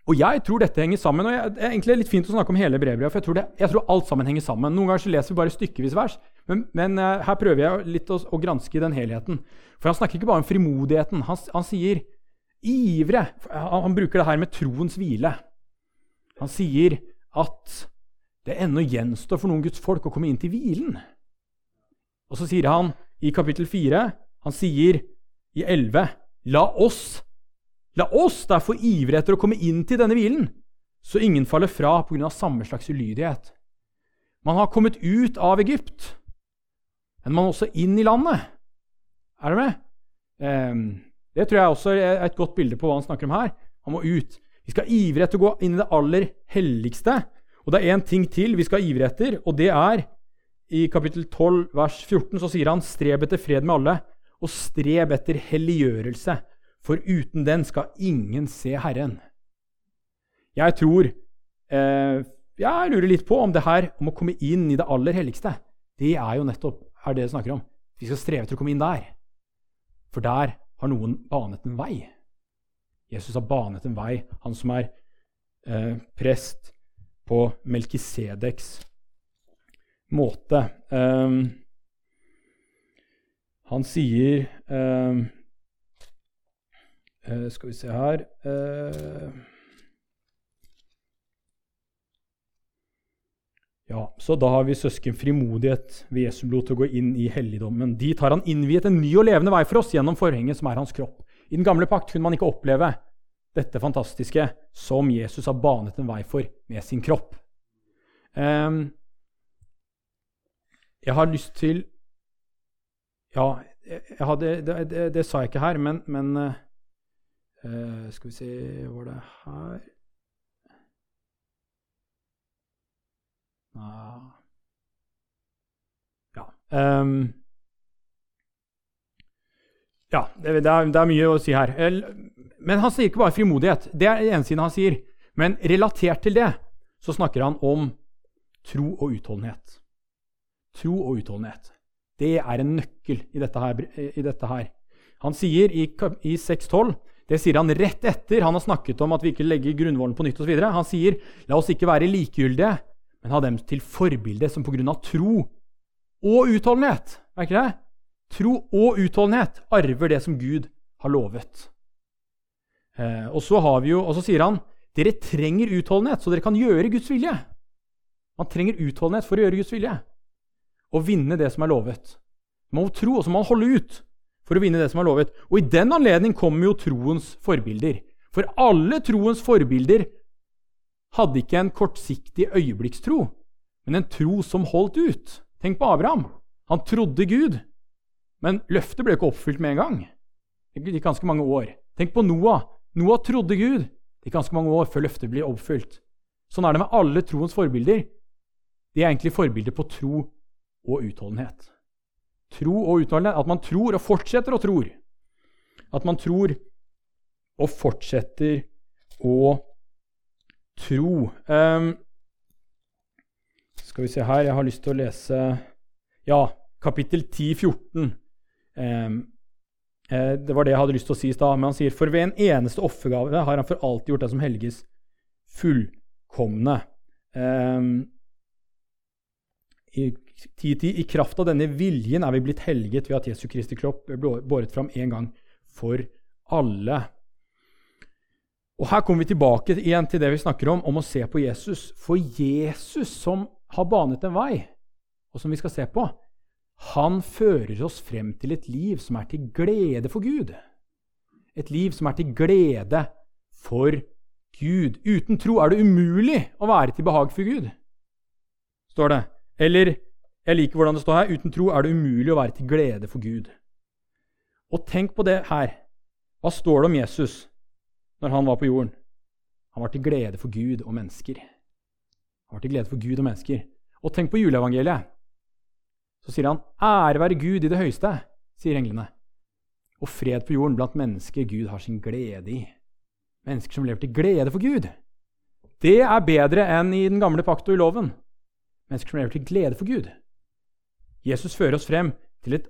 Og jeg tror dette henger sammen. og jeg, Det er egentlig litt fint å snakke om hele brevbrevet, for jeg tror, det, jeg tror, alt sammen henger sammen. Noen ganger så leser vi bare stykkevis vers, men, men uh, her prøver jeg litt å, å, granske den helheten. For han snakker ikke bare om frimodigheten. Han, han sier ivre. Han, han, bruker det her med troens hvile. Han sier at det ennå gjenstår for noen Guds folk å komme inn til hvilen. Og så sier han i kapittel 4, han sier i 11, la oss La oss derfor ivre etter å komme inn til denne hvilen, så ingen faller fra pga. samme slags ulydighet. Man har kommet ut av Egypt, men man er også inn i landet. Er du med? Eh, det tror jeg også er et godt bilde på hva han snakker om her. Han må ut. Vi skal ivre etter å gå inn i det aller helligste. Og det er én ting til vi skal ivre etter, og det er i kapittel 12, vers 14, så sier han 'streb etter fred med alle', og 'streb etter helliggjørelse' for uten den skal ingen se Herren. Jeg tror eh, Jeg lurer litt på om det her om å komme inn i det aller helligste, det er jo nettopp er det det snakker om. Vi skal streve etter å komme inn der. For der har noen banet en vei. Jesus har banet en vei, han som er eh, prest på Melkisedeks måte. Um, han sier um, Uh, skal vi se her uh, Ja, Så da har vi søsken frimodighet ved Jesu blod til å gå inn i helligdommen. Dit har han innviet en ny og levende vei for oss gjennom forhenget som er hans kropp. I den gamle pakt kunne man ikke oppleve dette fantastiske som Jesus har banet en vei for med sin kropp. Um, jeg har lyst til Ja, hadde, det, det, det, sa jeg ikke her, men, men uh, skal vi se Var det her ah. Ja. Um, ja, det, er, det, er, mye å si her. Men han sier ikke bare frimodighet. Det er det eneste han sier. Men relatert til det så snakker han om tro og utholdenhet. Tro og utholdenhet. Det er en nøkkel i dette her. I dette her. Han sier i, i 6.12 det sier han rett etter han har snakket om at vi ikke legger grunnvollen på nytt osv. Han sier la oss ikke være likegyldige, men ha dem til forbilde som pga. tro og utholdenhet Er ikke det? Tro og utholdenhet arver det som Gud har lovet. Eh, og, så har jo, og så sier han dere trenger utholdenhet, så dere kan gjøre Guds vilje. Man trenger utholdenhet for å gjøre Guds vilje. Og vinne det som er lovet. Man må tro, og så må man holde ut for å vinne det som er lovet. Og i den anledning kommer jo troens forbilder. For alle troens forbilder hadde ikke en kortsiktig øyeblikkstro, men en tro som holdt ut. Tenk på Abraham. Han trodde Gud, men løftet ble ikke oppfylt med en gang. Det gikk ganske mange år. Tenk på Noah. Noah trodde Gud. Det gikk ganske mange år før løftet ble oppfylt. Sånn er det med alle troens forbilder. De er egentlig forbilder på tro og utholdenhet. Tro og utholdenhet. At man tror og fortsetter å tror. At man tror og fortsetter å tro. Um, skal vi se her Jeg har lyst til å lese Ja, kapittel 10-14. Um, eh, det var det jeg hadde lyst til å si i stad. Men han sier for ved en eneste offergave har han for alltid gjort det som helges fullkomne. Um, i 10.10. I kraft av denne viljen er vi blitt helget ved at Jesu Kristi kropp ble båret fram en gang for alle. Og Her kommer vi tilbake igjen til det vi snakker om, om å se på Jesus. For Jesus, som har banet en vei, og som vi skal se på, han fører oss frem til et liv som er til glede for Gud. Et liv som er til glede for Gud. Uten tro er det umulig å være til behag for Gud, står det. Eller jeg liker hvordan det står her uten tro er det umulig å være til glede for Gud. Og tenk på det her. Hva står det om Jesus når han var på jorden? Han var til glede for Gud og mennesker. Han var til glede for Gud og mennesker. Og tenk på juleevangeliet. Så sier han 'Ære være Gud i det høyeste', sier englene. Og fred på jorden blant mennesker Gud har sin glede i. Mennesker som lever til glede for Gud. Det er bedre enn i den gamle pakt og i loven. Mennesker som lever til glede for Gud. Jesus fører oss frem til et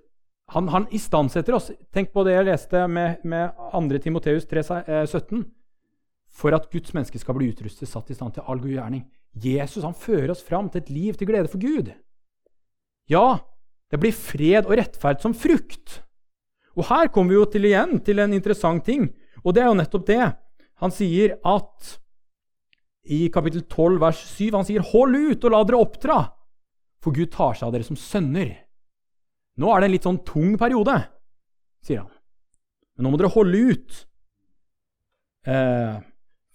Han, han istandsetter oss. Tenk på det jeg leste med, med 2. Timoteus 3, 17. for at Guds menneske skal bli utrustet, satt i stand til all god gjerning. Jesus han fører oss fram til et liv til glede for Gud. Ja, det blir fred og rettferd som frukt. Og her kommer vi jo til igjen til en interessant ting, og det er jo nettopp det. Han sier at i kapittel 12, vers 7, han sier 'hold ut og la dere oppdra', for Gud tar seg av dere som sønner. Nå er det en litt sånn tung periode, sier han. Men nå må dere holde ut. Eh,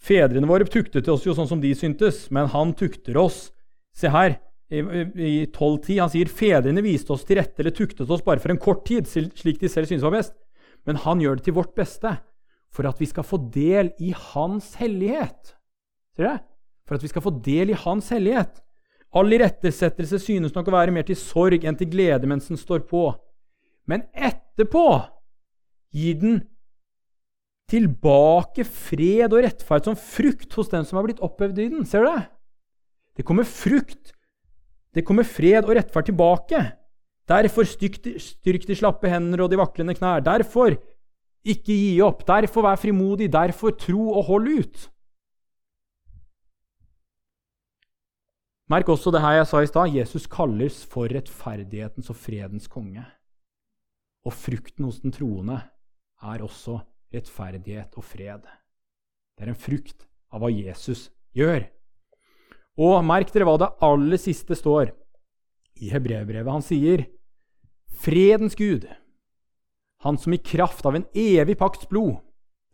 fedrene våre tuktet oss jo sånn som de syntes, men han tukter oss. Se her, i, i 12.10. Han sier fedrene viste oss til rette eller tuktet oss bare for en kort tid, slik de selv syntes var best. Men han gjør det til vårt beste, for at vi skal få del i hans hellighet. Ser dere? For at vi skal få del i hans hellighet. All irettesettelse synes nok å være mer til sorg enn til glede mens den står på. Men etterpå gir den tilbake fred og rettferd som frukt hos den som har blitt opphevd i den. Ser du det? Det kommer frukt det kommer fred og rettferd tilbake. Derfor styrk de slappe hender og de vaklende knær. Derfor ikke gi opp. Derfor vær frimodig. Derfor tro og hold ut. Merk også det her jeg sa i stad. Jesus kalles for rettferdighetens og fredens konge. Og frukten hos den troende er også rettferdighet og fred. Det er en frukt av hva Jesus gjør. Og merk dere hva det aller siste står i Hebrevbrevet. Han sier, 'Fredens Gud, han som i kraft av en evig pakts blod'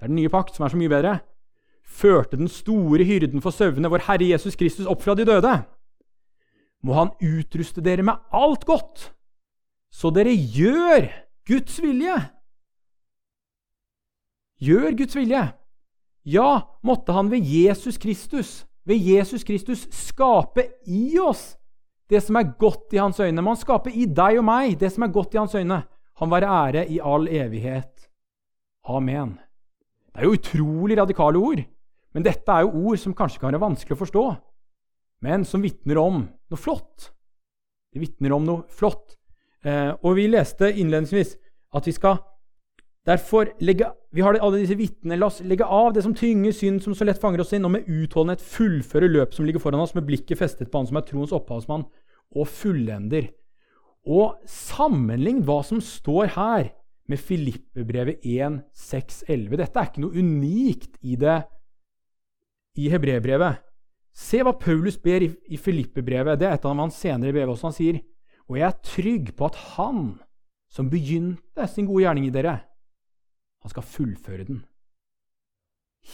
Det er den nye pakt, som er så mye bedre. Førte den store hyrden for sauene, vår Herre Jesus Kristus, opp fra de døde. Må han utruste dere med alt godt, så dere gjør Guds vilje. Gjør Guds vilje. Ja, måtte han ved Jesus Kristus ved Jesus Kristus skape i oss det som er godt i hans øyne. Må han skape i deg og meg det som er godt i hans øyne. Han være ære i all evighet. Amen. Det er jo utrolig radikale ord, men dette er jo ord som kanskje kan være vanskelig å forstå, men som vitner om noe flott. Det vitner om noe flott. Eh, og vi leste innledningsvis at vi skal Derfor legge, vi har alle disse vitnene. La oss legge av det som tynger synd, som så lett fanger oss inn, og med utholdenhet fullføre løpet som ligger foran oss, med blikket festet på Han som er troens opphavsmann og fullender. Og sammenlign hva som står her, med Filippebrevet 1, 6, 11. Dette er ikke noe unikt i det i Hebrevbrevet. Se hva Paulus ber i, Filippebrevet. Det er et av hans senere brev også. Han sier, og jeg er trygg på at Han som begynte sin gode gjerning i dere, han skal fullføre den.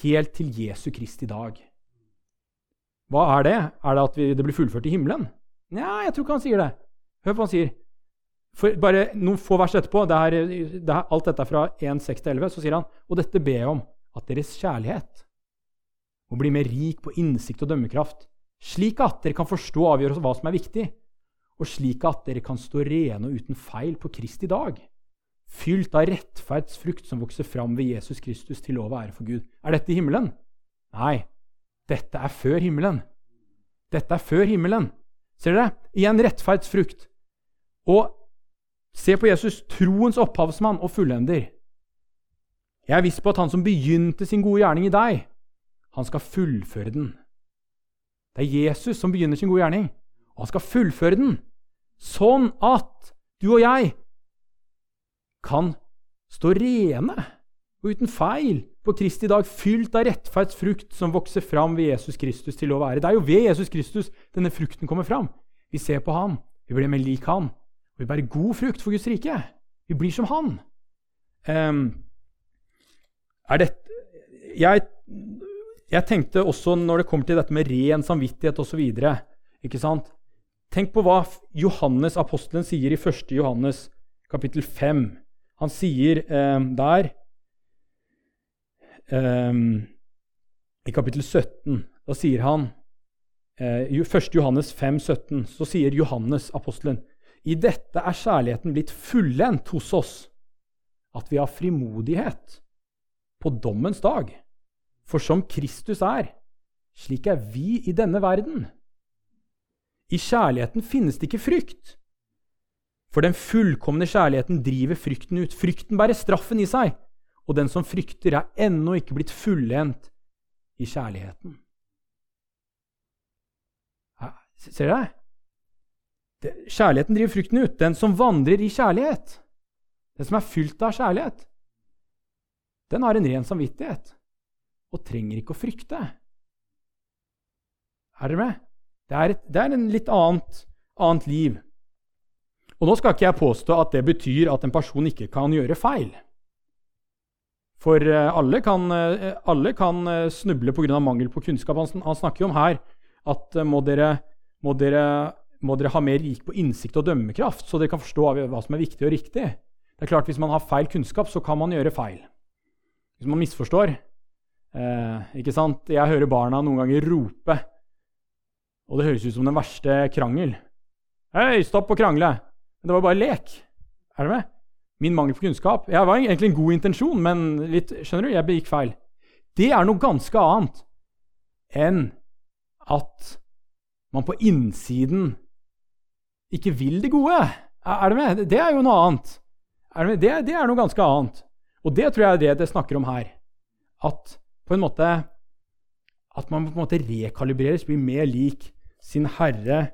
Helt til Jesu i dag. Hva er det? Er det at vi, det blir fullført i himmelen? Nja, jeg tror ikke han sier det. Hør på hva han sier. For bare noen få vers etterpå, det er, det er alt dette er fra 1.6-11, så sier han og dette ber jeg om, at deres kjærlighet må bli mer rik på innsikt og dømmekraft, slik at dere kan forstå og avgjøre hva som er viktig, og slik at dere kan stå rene og uten feil på Kristi dag fylt av rettferdsfrukt som vokser fram ved Jesus Kristus til lov og ære for Gud. Er dette i himmelen? Nei, dette er før himmelen. Dette er før himmelen. Ser dere? Igjen rettferdsfrukt. Og se på Jesus, troens opphavsmann og fullender. Jeg er viss på at han som begynte sin gode gjerning i deg, han skal fullføre den. Det er Jesus som begynner sin gode gjerning, og han skal fullføre den, sånn at du og jeg kan stå rene og uten feil på Kristi dag, fylt av rettferdsfrukt som vokser fram ved Jesus Kristus til å være. Det er jo ved Jesus Kristus denne frukten kommer fram. Vi ser på ham, vi blir mer lik han, og vi bærer god frukt for Guds rike. Vi blir som han. Um, er det, jeg, jeg tenkte også, når det kommer til dette med ren samvittighet osv. Tenk på hva Johannes apostelen sier i 1. Johannes kapittel 5. Han sier eh, der eh, I kapittel 17 da sier han eh, 1. Johannes 5, 17, så sier Johannes, apostelen, i dette er kjærligheten blitt fullendt hos oss, at vi har frimodighet på dommens dag. For som Kristus er, slik er vi i denne verden. I kjærligheten finnes det ikke frykt, for den fullkomne kjærligheten driver frykten ut. Frykten bærer straffen i seg, og den som frykter, er ennå ikke blitt fullendt i kjærligheten. Ser dere? Det, kjærligheten driver frukten ut. Den som vandrer i kjærlighet, den som er fylt av kjærlighet, den har en ren samvittighet og trenger ikke å frykte. Er dere med? Det er, et, det er en litt annet, annet liv. Og nå skal ikke jeg påstå at det betyr at en person ikke kan gjøre feil. For eh, alle kan, eh, alle kan eh, snuble pga. mangel på kunnskap. Han, han snakker jo om her at må dere må dere, må dere ha mer rik på innsikt og dømmekraft, så dere kan forstå hva som er viktig og riktig. Det er klart, Hvis man har feil kunnskap, så kan man gjøre feil. Hvis man misforstår eh, ikke sant? Jeg hører barna noen ganger rope, og det høres ut som den verste krangel. 'Hei, stopp å krangle!' Det var bare lek. Er du med? Min mangel på kunnskap. Jeg var egentlig en god intensjon, men litt, skjønner du, jeg begikk feil. Det er noe ganske annet enn at man på innsiden ikke vil det gode. Er du med? Det er jo noe annet. Er det, det, er noe ganske annet. Og det tror jeg er det det snakker om her. At på en måte at man på en måte rekalibreres, blir mer lik sin herre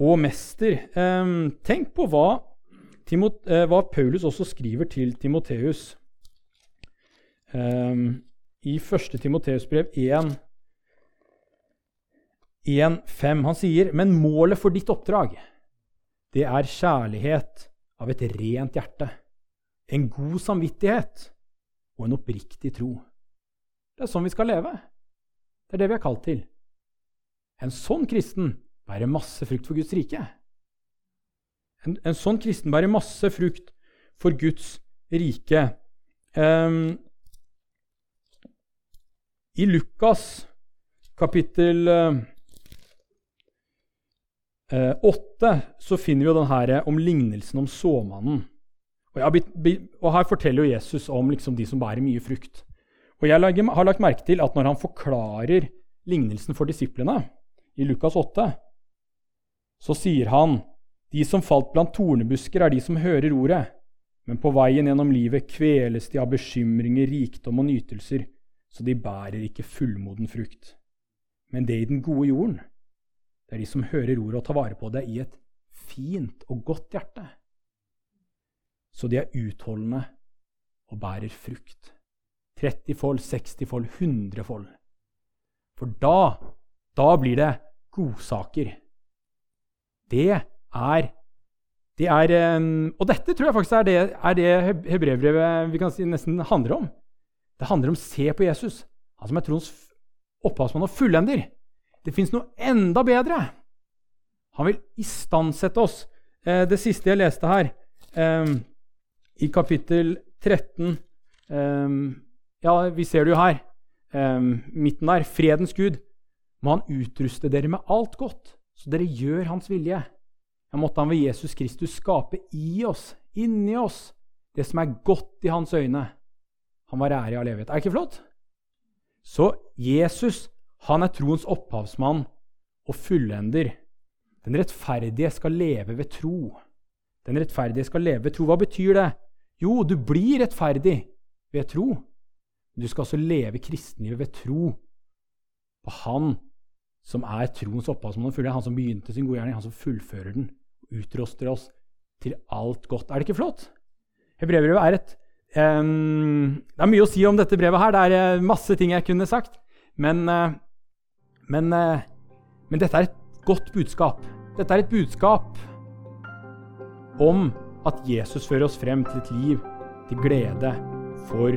og mester. Um, tenk på hva, Timot, uh, hva, Paulus også skriver til Timoteus. Um, I 1. Timoteus brev 1 1,5. Han sier, 'Men målet for ditt oppdrag, det er kjærlighet av et rent hjerte, en god samvittighet og en oppriktig tro.' Det er sånn vi skal leve. Det er det vi er kalt til. En sånn kristen bærer masse frukt for Guds rike. En, en sånn kristen bærer masse frukt for Guds rike. Um, I Lukas kapittel uh, eh, 8 så finner vi jo den her om lignelsen om såmannen. Og, og, Her forteller jo Jesus om liksom de som bærer mye frukt. Og Jeg har lagt merke til at når han forklarer lignelsen for disiplene i Lukas 8, så sier han de som falt blant tornebusker, er de som hører ordet, men på veien gjennom livet kveles de av bekymringer, rikdom og nytelser, så de bærer ikke fullmoden frukt. Men det i den gode jorden, det er de som hører ordet og tar vare på det i et fint og godt hjerte. Så de er utholdende og bærer frukt. 30 fold, 60 fold, 100 fold. For da, da blir det godsaker. Det er det er, og dette tror jeg faktisk er det, er det hebrevbrevet vi kan si nesten handler om. Det handler om å se på Jesus, han som er troens opphavsmann og fullender. Det fins noe enda bedre. Han vil istandsette oss. Eh, det siste jeg leste her, i kapittel 13 eh, Ja, vi ser det jo her. midten der. Fredens Gud. Må han utruste dere med alt godt, så dere gjør hans vilje. Ja, måtte han ved Jesus Kristus skape i oss, inni oss, det som er godt i hans øyne. Han var ære av levighet. Er det ikke flott? Så Jesus han er troens opphavsmann og fullender. Den rettferdige skal leve ved tro. Den rettferdige skal leve ved tro. Hva betyr det? Jo, du blir rettferdig ved tro. Du skal altså leve kristenlivet ved tro på Han som er troens opphavsmann og fullender. Han som begynte sin gode gjerning, han som fullfører den utroster oss til alt godt. Er det ikke flott? Hebreerbrevet er et um, Det er mye å si om dette brevet her. Det er eh, masse ting jeg kunne sagt. Men uh, men, eh, men dette er et godt budskap. Dette er et budskap om at Jesus fører oss frem til et liv til glede for